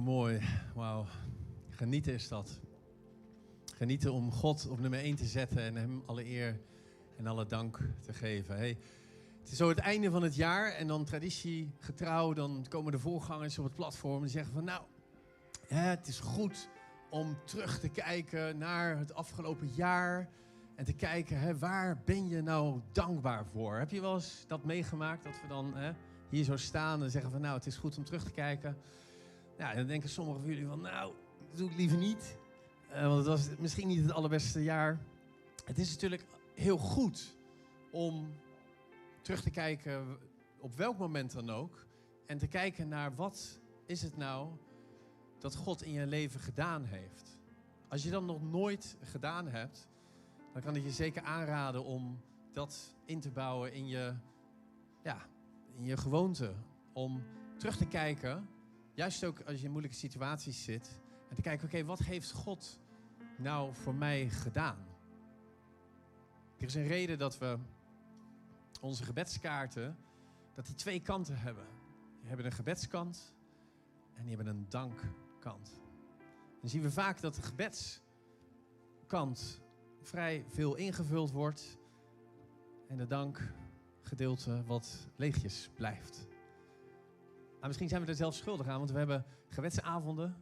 Mooi, wauw. Genieten is dat. Genieten om God op nummer 1 te zetten en Hem alle eer en alle dank te geven. Hey, het is zo het einde van het jaar en dan traditiegetrouw, dan komen de voorgangers op het platform en zeggen van nou, het is goed om terug te kijken naar het afgelopen jaar en te kijken hè, waar ben je nou dankbaar voor. Heb je wel eens dat meegemaakt dat we dan hè, hier zo staan en zeggen van nou, het is goed om terug te kijken. Ja, dan denken sommigen van jullie van, nou, dat doe ik liever niet. Uh, want het was misschien niet het allerbeste jaar. Het is natuurlijk heel goed om terug te kijken op welk moment dan ook. En te kijken naar wat is het nou dat God in je leven gedaan heeft. Als je dat nog nooit gedaan hebt, dan kan ik je zeker aanraden om dat in te bouwen in je, ja, in je gewoonte. Om terug te kijken Juist ook als je in moeilijke situaties zit. En te kijken, oké, wat heeft God nou voor mij gedaan? Er is een reden dat we onze gebedskaarten, dat die twee kanten hebben. Die hebben een gebedskant en die hebben een dankkant. Dan zien we vaak dat de gebedskant vrij veel ingevuld wordt en de dankgedeelte wat leegjes blijft. Nou, misschien zijn we er zelf schuldig aan, want we hebben gewetsavonden.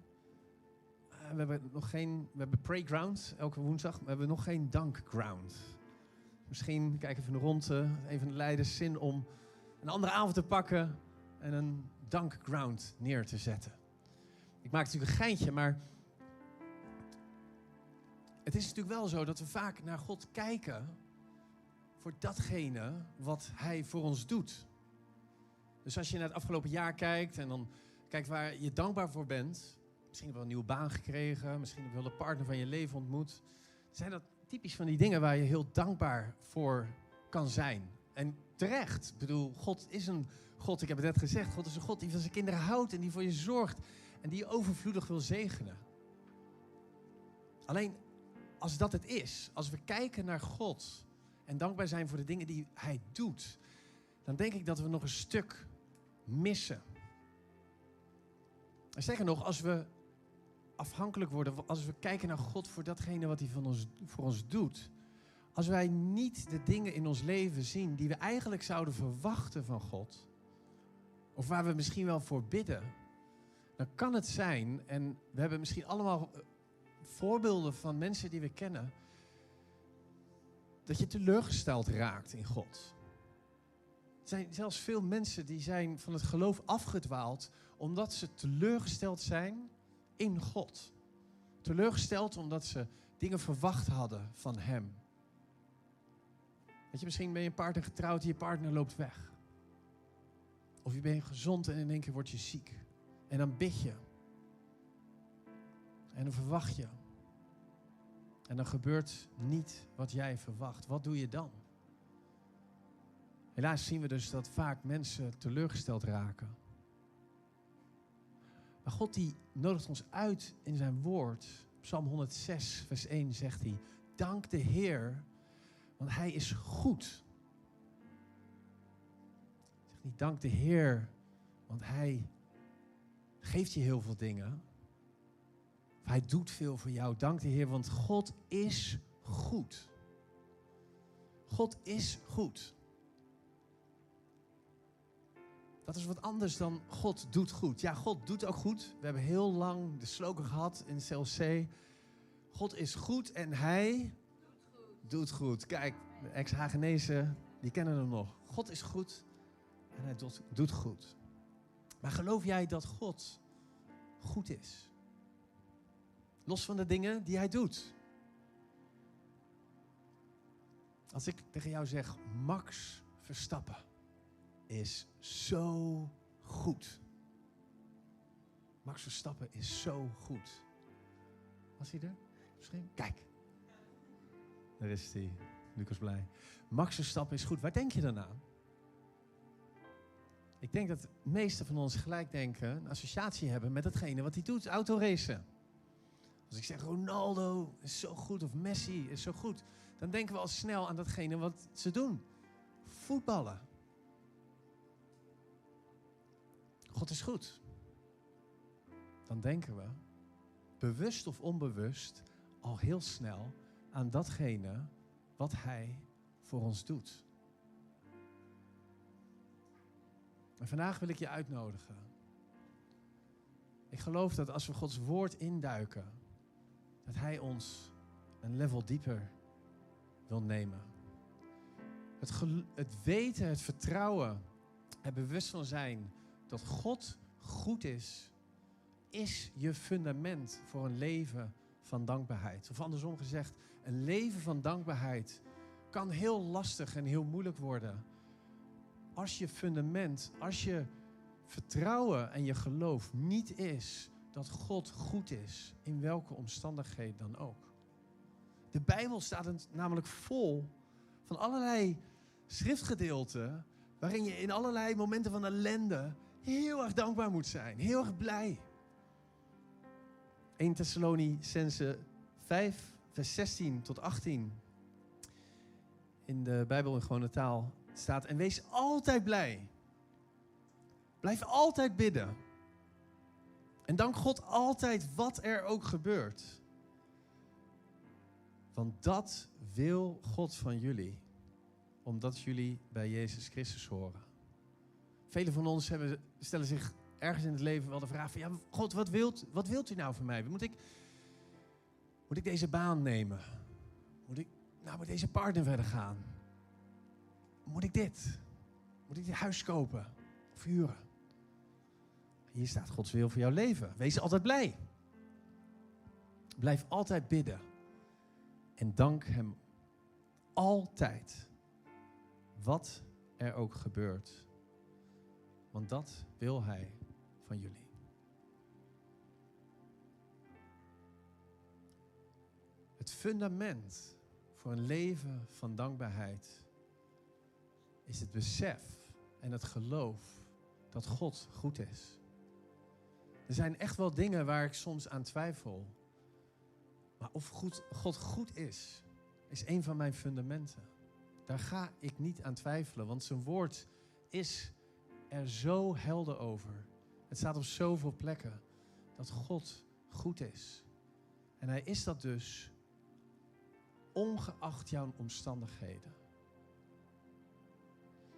Uh, we hebben nog geen, we hebben playground elke woensdag, maar we hebben nog geen dankground. Misschien, kijk even rond, een van de leiders zin om een andere avond te pakken en een dankground neer te zetten. Ik maak natuurlijk een geintje, maar het is natuurlijk wel zo dat we vaak naar God kijken voor datgene wat Hij voor ons doet. Dus als je naar het afgelopen jaar kijkt en dan kijkt waar je dankbaar voor bent. Misschien heb je wel een nieuwe baan gekregen, misschien heb je wel de partner van je leven ontmoet. Zijn dat typisch van die dingen waar je heel dankbaar voor kan zijn? En terecht. Ik bedoel, God is een God, ik heb het net gezegd, God is een God die van zijn kinderen houdt en die voor je zorgt en die je overvloedig wil zegenen. Alleen als dat het is, als we kijken naar God en dankbaar zijn voor de dingen die Hij doet, dan denk ik dat we nog een stuk missen. En zeggen nog, als we afhankelijk worden, als we kijken naar God voor datgene wat hij van ons, voor ons doet, als wij niet de dingen in ons leven zien die we eigenlijk zouden verwachten van God, of waar we misschien wel voor bidden, dan kan het zijn, en we hebben misschien allemaal eh, voorbeelden van mensen die we kennen, dat je teleurgesteld raakt in God. Zijn zelfs veel mensen die zijn van het geloof afgedwaald omdat ze teleurgesteld zijn in God. Teleurgesteld omdat ze dingen verwacht hadden van Hem. Weet je, misschien ben je een partner getrouwd en je partner loopt weg. Of je bent gezond en in één keer word je ziek. En dan bid je. En dan verwacht je. En dan gebeurt niet wat jij verwacht. Wat doe je dan? Helaas zien we dus dat vaak mensen teleurgesteld raken. Maar God die nodigt ons uit in zijn woord. Psalm 106, vers 1 zegt hij: Dank de Heer, want hij is goed. Zeg niet dank de Heer, want hij geeft je heel veel dingen. Hij doet veel voor jou. Dank de Heer, want God is goed. God is goed. Dat is wat anders dan God doet goed. Ja, God doet ook goed. We hebben heel lang de slogan gehad in CLC. God is goed en hij doet goed. Kijk, de ex-Hagenezen, die kennen hem nog. God is goed en hij doet, doet goed. Maar geloof jij dat God goed is? Los van de dingen die hij doet. Als ik tegen jou zeg, Max Verstappen is zo goed. Max Verstappen is zo goed. Was hij er? Misschien? Kijk. Daar is hij. Lucas blij. Max Verstappen is goed. Waar denk je dan aan? Ik denk dat de meeste van ons gelijk denken, een associatie hebben met hetgene wat hij doet, autoracen. Als ik zeg Ronaldo is zo goed of Messi is zo goed, dan denken we al snel aan datgene wat ze doen. Voetballen. God is goed. dan denken we, bewust of onbewust, al heel snel aan datgene wat Hij voor ons doet. En vandaag wil ik je uitnodigen. Ik geloof dat als we Gods woord induiken, dat Hij ons een level dieper wil nemen. Het, het weten, het vertrouwen, het bewust van zijn dat God goed is, is je fundament voor een leven van dankbaarheid. Of andersom gezegd, een leven van dankbaarheid kan heel lastig en heel moeilijk worden. Als je fundament, als je vertrouwen en je geloof niet is dat God goed is, in welke omstandigheden dan ook. De Bijbel staat namelijk vol van allerlei schriftgedeelten waarin je in allerlei momenten van ellende heel erg dankbaar moet zijn, heel erg blij. 1 Thessalonicense 5, vers 16 tot 18. In de Bijbel in gewone taal staat: En wees altijd blij. Blijf altijd bidden. En dank God altijd wat er ook gebeurt. Want dat wil God van jullie, omdat jullie bij Jezus Christus horen. Velen van ons hebben, stellen zich ergens in het leven wel de vraag van, ja, God, wat wilt, wat wilt u nou van mij? Moet ik, moet ik deze baan nemen? Moet ik nou met deze partner verder gaan? Moet ik dit? Moet ik dit huis kopen of huren? Hier staat Gods wil voor jouw leven. Wees altijd blij. Blijf altijd bidden. En dank Hem altijd. Wat er ook gebeurt. Want dat wil Hij van jullie. Het fundament voor een leven van dankbaarheid is het besef en het geloof dat God goed is. Er zijn echt wel dingen waar ik soms aan twijfel. Maar of God goed is, is een van mijn fundamenten. Daar ga ik niet aan twijfelen, want zijn woord is er zo helder over. Het staat op zoveel plekken dat God goed is. En hij is dat dus ongeacht jouw omstandigheden.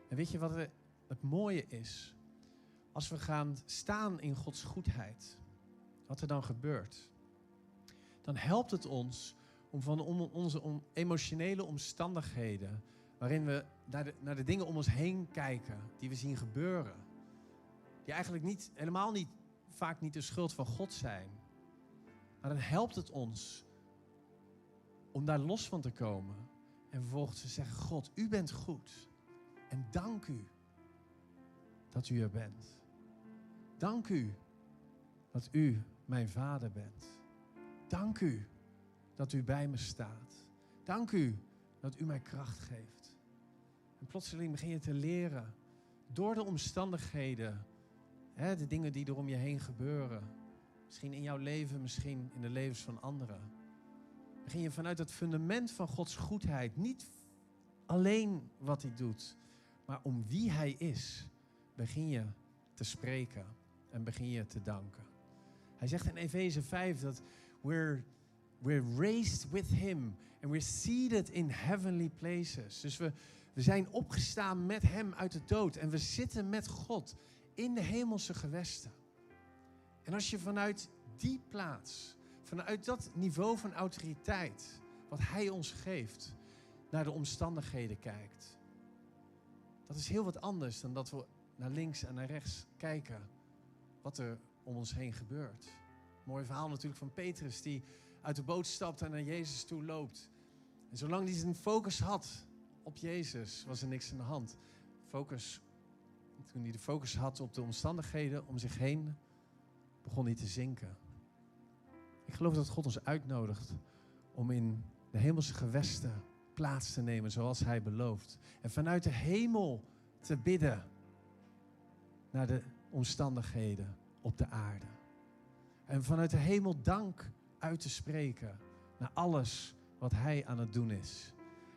En weet je wat het mooie is? Als we gaan staan in Gods goedheid, wat er dan gebeurt, dan helpt het ons om van onze emotionele omstandigheden, waarin we naar de, naar de dingen om ons heen kijken, die we zien gebeuren, die eigenlijk niet, helemaal niet, vaak niet de schuld van God zijn. Maar dan helpt het ons om daar los van te komen en vervolgens te zeggen, God, u bent goed. En dank u dat u er bent. Dank u dat u mijn vader bent. Dank u dat u bij me staat. Dank u dat u mij kracht geeft. Plotseling begin je te leren door de omstandigheden, hè, de dingen die er om je heen gebeuren. Misschien in jouw leven, misschien in de levens van anderen. Begin je vanuit het fundament van Gods goedheid, niet alleen wat hij doet, maar om wie hij is, begin je te spreken en begin je te danken. Hij zegt in Efeze 5 dat we're, we're raised with him and we're seated in heavenly places. Dus we, we zijn opgestaan met hem uit de dood en we zitten met God in de hemelse gewesten. En als je vanuit die plaats, vanuit dat niveau van autoriteit, wat hij ons geeft, naar de omstandigheden kijkt. Dat is heel wat anders dan dat we naar links en naar rechts kijken wat er om ons heen gebeurt. Mooi verhaal natuurlijk van Petrus die uit de boot stapt en naar Jezus toe loopt. En zolang hij zijn focus had op Jezus, was er niks aan de hand. Focus, toen hij de focus had op de omstandigheden om zich heen, begon hij te zinken. Ik geloof dat God ons uitnodigt om in de hemelse gewesten plaats te nemen zoals hij belooft. En vanuit de hemel te bidden naar de omstandigheden op de aarde. En vanuit de hemel dank uit te spreken naar alles wat Hij aan het doen is.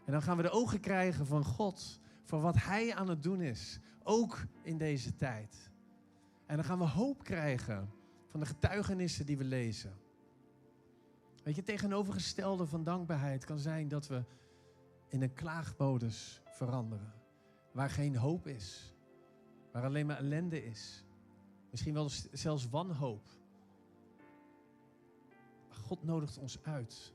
En dan gaan we de ogen krijgen van God voor wat Hij aan het doen is, ook in deze tijd. En dan gaan we hoop krijgen van de getuigenissen die we lezen. Weet je, tegenovergestelde van dankbaarheid kan zijn dat we in een klaagmodus veranderen. Waar geen hoop is. Waar alleen maar ellende is. Misschien wel zelfs wanhoop. God nodigt ons uit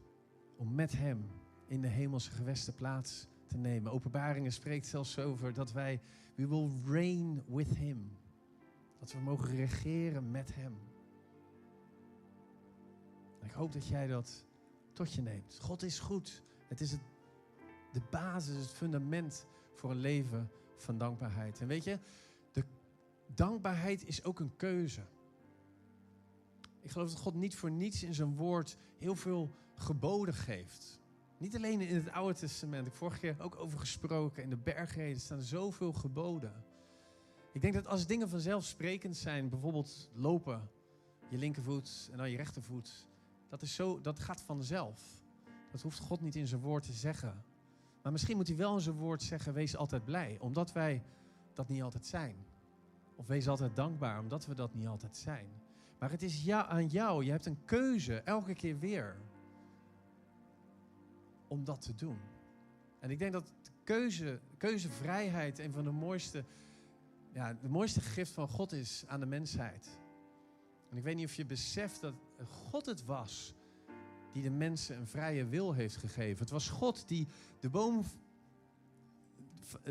om met Hem in de hemelse gewesten plaats te nemen. Openbaringen spreekt zelfs over dat wij, we will reign with Him. Dat we mogen regeren met Hem. Ik hoop dat jij dat tot je neemt. God is goed. Het is het, de basis, het fundament voor een leven van dankbaarheid. En weet je, de dankbaarheid is ook een keuze. Ik geloof dat God niet voor niets in zijn woord heel veel geboden geeft. Niet alleen in het Oude Testament. Ik heb vorige keer ook over gesproken. In de bergreden staan zoveel geboden. Ik denk dat als dingen vanzelfsprekend zijn, bijvoorbeeld lopen, je linkervoet en dan je rechtervoet, dat, is zo, dat gaat vanzelf. Dat hoeft God niet in zijn woord te zeggen. Maar misschien moet hij wel in zijn woord zeggen: wees altijd blij, omdat wij dat niet altijd zijn. Of wees altijd dankbaar, omdat we dat niet altijd zijn. Maar het is aan jou. Je hebt een keuze elke keer weer om dat te doen. En ik denk dat keuze, keuzevrijheid een van de mooiste, ja, de mooiste gift van God is aan de mensheid. En ik weet niet of je beseft dat God het was die de mensen een vrije wil heeft gegeven. Het was God die de boom,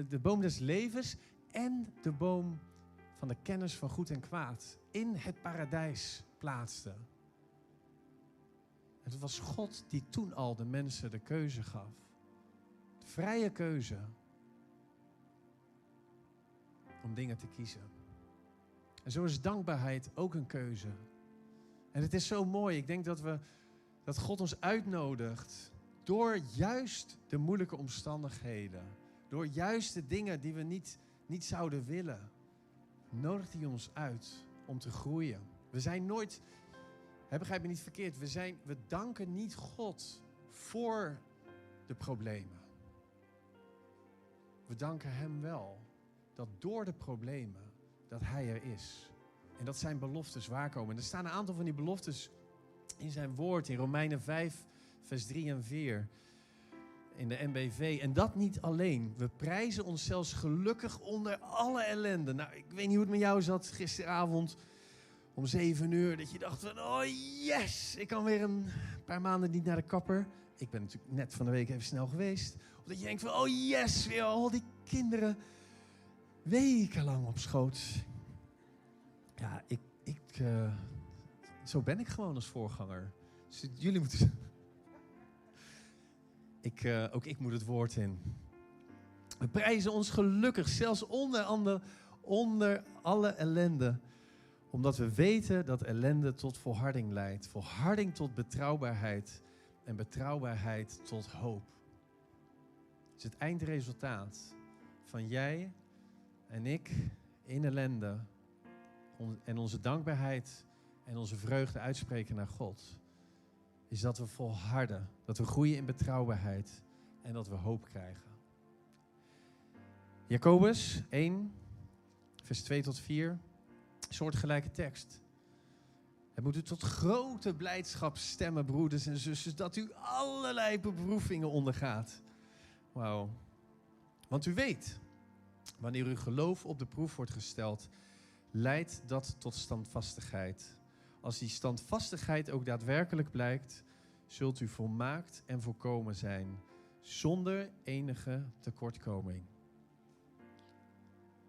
de boom des levens en de boom van de kennis van goed en kwaad in het paradijs plaatste. Het was God die toen al de mensen de keuze gaf. Vrije keuze om dingen te kiezen. En zo is dankbaarheid ook een keuze. En het is zo mooi. Ik denk dat, we, dat God ons uitnodigt door juist de moeilijke omstandigheden, door juist de dingen die we niet, niet zouden willen, nodigt hij ons uit om te groeien. We zijn nooit, hè, begrijp me niet verkeerd, we, zijn, we danken niet God voor de problemen. We danken Hem wel dat door de problemen dat Hij er is. En dat zijn beloftes waarkomen. En er staan een aantal van die beloftes in zijn woord, in Romeinen 5, vers 3 en 4 in de MBV. En dat niet alleen. We prijzen ons zelfs gelukkig onder alle ellende. Nou, ik weet niet hoe het met jou zat gisteravond om zeven uur. Dat je dacht van, oh yes, ik kan weer een paar maanden niet naar de kapper. Ik ben natuurlijk net van de week even snel geweest. Of dat je denkt van, oh yes, weer al die kinderen wekenlang op schoot. Ja, ik, ik, uh, zo ben ik gewoon als voorganger. Dus jullie moeten ik, uh, ook ik moet het woord in. We prijzen ons gelukkig, zelfs onder, andere, onder alle ellende. Omdat we weten dat ellende tot volharding leidt. Volharding tot betrouwbaarheid. En betrouwbaarheid tot hoop. Het is het eindresultaat van jij en ik in ellende. En onze dankbaarheid en onze vreugde uitspreken naar God is dat we volharden, dat we groeien in betrouwbaarheid en dat we hoop krijgen. Jacobus 1, vers 2 tot 4, soortgelijke tekst. Het moet u tot grote blijdschap stemmen, broeders en zusters, dat u allerlei beproevingen ondergaat. Wauw. Want u weet, wanneer uw geloof op de proef wordt gesteld, leidt dat tot standvastigheid. Als die standvastigheid ook daadwerkelijk blijkt, zult u volmaakt en volkomen zijn, zonder enige tekortkoming.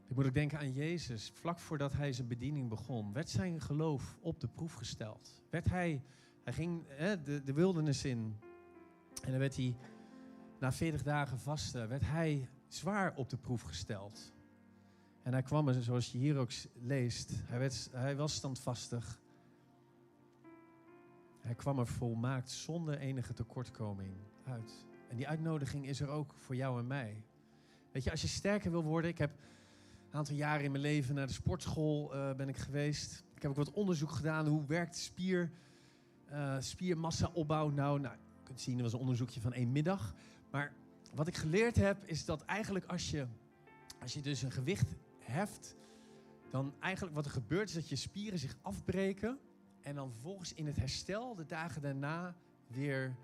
Ik moet ook denken aan Jezus. Vlak voordat hij zijn bediening begon, werd zijn geloof op de proef gesteld. Werd hij, hij ging hè, de, de wildernis in en dan werd hij na 40 dagen vasten, werd hij zwaar op de proef gesteld. En hij kwam er, zoals je hier ook leest, hij, werd, hij was standvastig. Hij kwam er volmaakt zonder enige tekortkoming uit. En die uitnodiging is er ook voor jou en mij. Weet je, als je sterker wil worden, ik heb een aantal jaren in mijn leven naar de sportschool uh, ben ik geweest. Ik heb ook wat onderzoek gedaan. Hoe werkt spier, uh, spiermassa opbouw nou? Nou, je kunt zien, dat was een onderzoekje van één middag. Maar wat ik geleerd heb, is dat eigenlijk als je, als je dus een gewicht heft, dan eigenlijk wat er gebeurt is dat je spieren zich afbreken En dan vervolgens in het herstel, de dagen daarna, weer,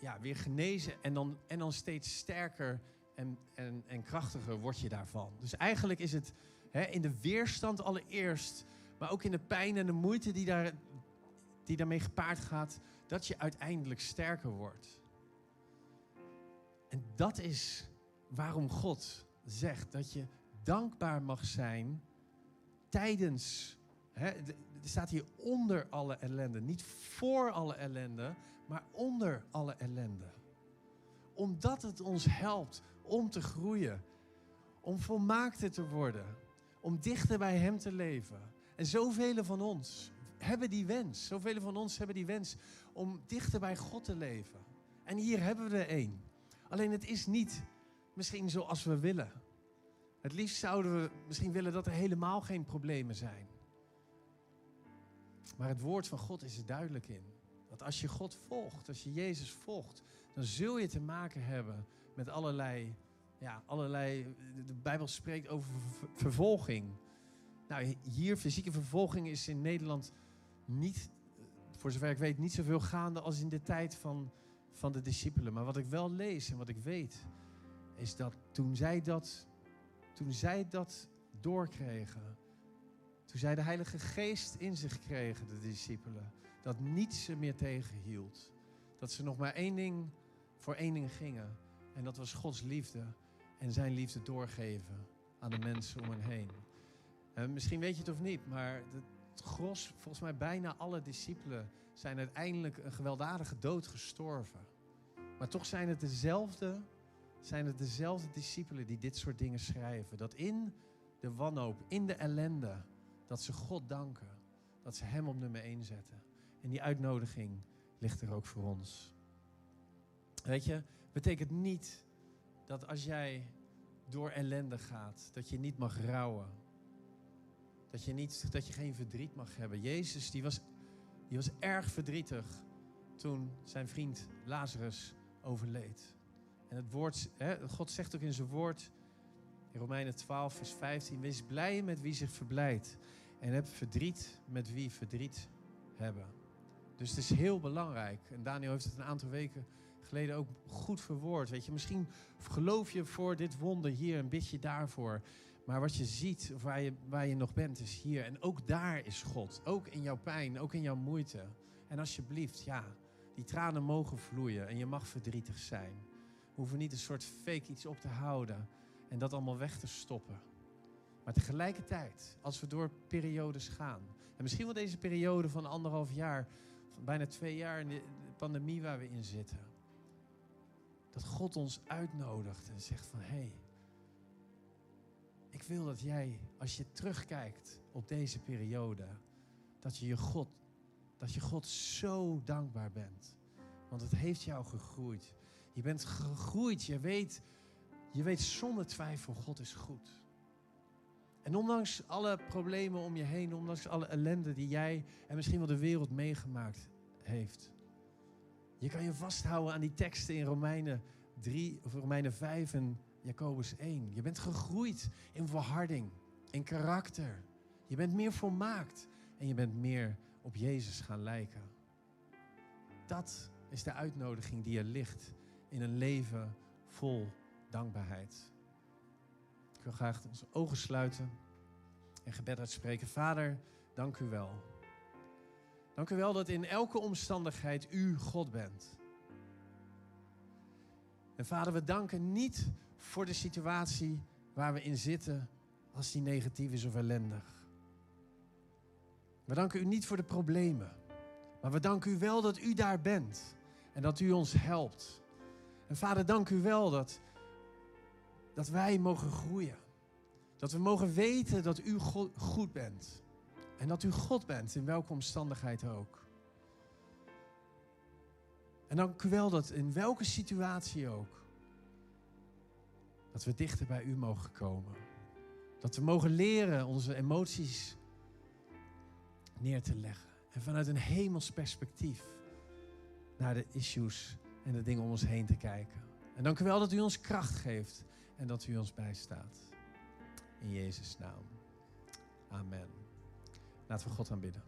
ja, weer genezen. En dan, en dan steeds sterker en, en, en krachtiger word je daarvan. Dus eigenlijk is het hè, in de weerstand allereerst, maar ook in de pijn en de moeite die, daar, die daarmee gepaard gaat, dat je uiteindelijk sterker wordt. En dat is waarom God zegt dat je dankbaar mag zijn tijdens. Hè, er staat hier onder alle ellende. Niet voor alle ellende, maar onder alle ellende. Omdat het ons helpt om te groeien. Om volmaakter te worden. Om dichter bij Hem te leven. En zoveel van ons hebben die wens. Zoveel van ons hebben die wens om dichter bij God te leven. En hier hebben we er één. Alleen het is niet misschien zoals we willen. Het liefst zouden we misschien willen dat er helemaal geen problemen zijn. Maar het woord van God is er duidelijk in. Dat als je God volgt, als je Jezus volgt, dan zul je te maken hebben met allerlei, ja, allerlei. De Bijbel spreekt over vervolging. Nou, hier fysieke vervolging is in Nederland niet, voor zover ik weet, niet zoveel gaande als in de tijd van, van de discipelen. Maar wat ik wel lees en wat ik weet, is dat toen zij dat, toen zij dat doorkregen, toen zij de Heilige Geest in zich kregen, de discipelen, dat niets ze meer tegenhield. Dat ze nog maar één ding voor één ding gingen. En dat was Gods liefde en zijn liefde doorgeven aan de mensen om hen heen. En misschien weet je het of niet, maar het gros, volgens mij bijna alle discipelen, zijn uiteindelijk een gewelddadige dood gestorven. Maar toch zijn het dezelfde zijn het dezelfde discipelen die dit soort dingen schrijven. Dat in de wanhoop, in de ellende, dat ze God danken. Dat ze Hem op nummer 1 zetten. En die uitnodiging ligt er ook voor ons. Weet je, betekent niet dat als jij door ellende gaat, dat je niet mag rouwen. Dat je, niet, dat je geen verdriet mag hebben. Jezus die was, die was erg verdrietig toen zijn vriend Lazarus overleed. En het woord, hè, God zegt ook in zijn woord, in Romeinen 12, vers 15, wees blij met wie zich verblijdt. En heb verdriet met wie verdriet hebben. Dus het is heel belangrijk. En Daniel heeft het een aantal weken geleden ook goed verwoord. Weet je, misschien geloof je voor dit wonder hier en bid je daarvoor. Maar wat je ziet, of waar je, waar je nog bent, is hier. En ook daar is God. Ook in jouw pijn, ook in jouw moeite. En alsjeblieft, ja, die tranen mogen vloeien en je mag verdrietig zijn. We hoeven niet een soort fake iets op te houden en dat allemaal weg te stoppen. Maar tegelijkertijd, als we door periodes gaan, en misschien wel deze periode van anderhalf jaar, bijna twee jaar in de pandemie waar we in zitten, dat God ons uitnodigt en zegt van hé, hey, ik wil dat jij, als je terugkijkt op deze periode, dat je je God, dat je God zo dankbaar bent. Want het heeft jou gegroeid. Je bent gegroeid. Je weet, je weet zonder twijfel, God is goed. En ondanks alle problemen om je heen, ondanks alle ellende die jij en misschien wel de wereld meegemaakt heeft. Je kan je vasthouden aan die teksten in Romeinen 3 of Romeinen 5 en Jacobus 1. Je bent gegroeid in verharding, in karakter. Je bent meer volmaakt en je bent meer op Jezus gaan lijken. Dat is de uitnodiging die er ligt in een leven vol dankbaarheid. Ik wil graag onze ogen sluiten en gebed uitspreken. Vader, dank u wel. Dank u wel dat in elke omstandigheid u God bent. En vader, we danken niet voor de situatie waar we in zitten als die negatief is of ellendig. We danken u niet voor de problemen, maar we danken u wel dat u daar bent en dat u ons helpt. En vader, dank u wel dat, dat wij mogen groeien. Dat we mogen weten dat u goed bent. En dat u God bent, in welke omstandigheid ook. En dank u wel dat in welke situatie ook, dat we dichter bij u mogen komen. Dat we mogen leren onze emoties neer te leggen. En vanuit een hemels perspectief naar de issues en de dingen om ons heen te kijken. En dank u wel dat u ons kracht geeft en dat u ons bijstaat. In Jezus' naam. Amen. Laten we God aanbidden.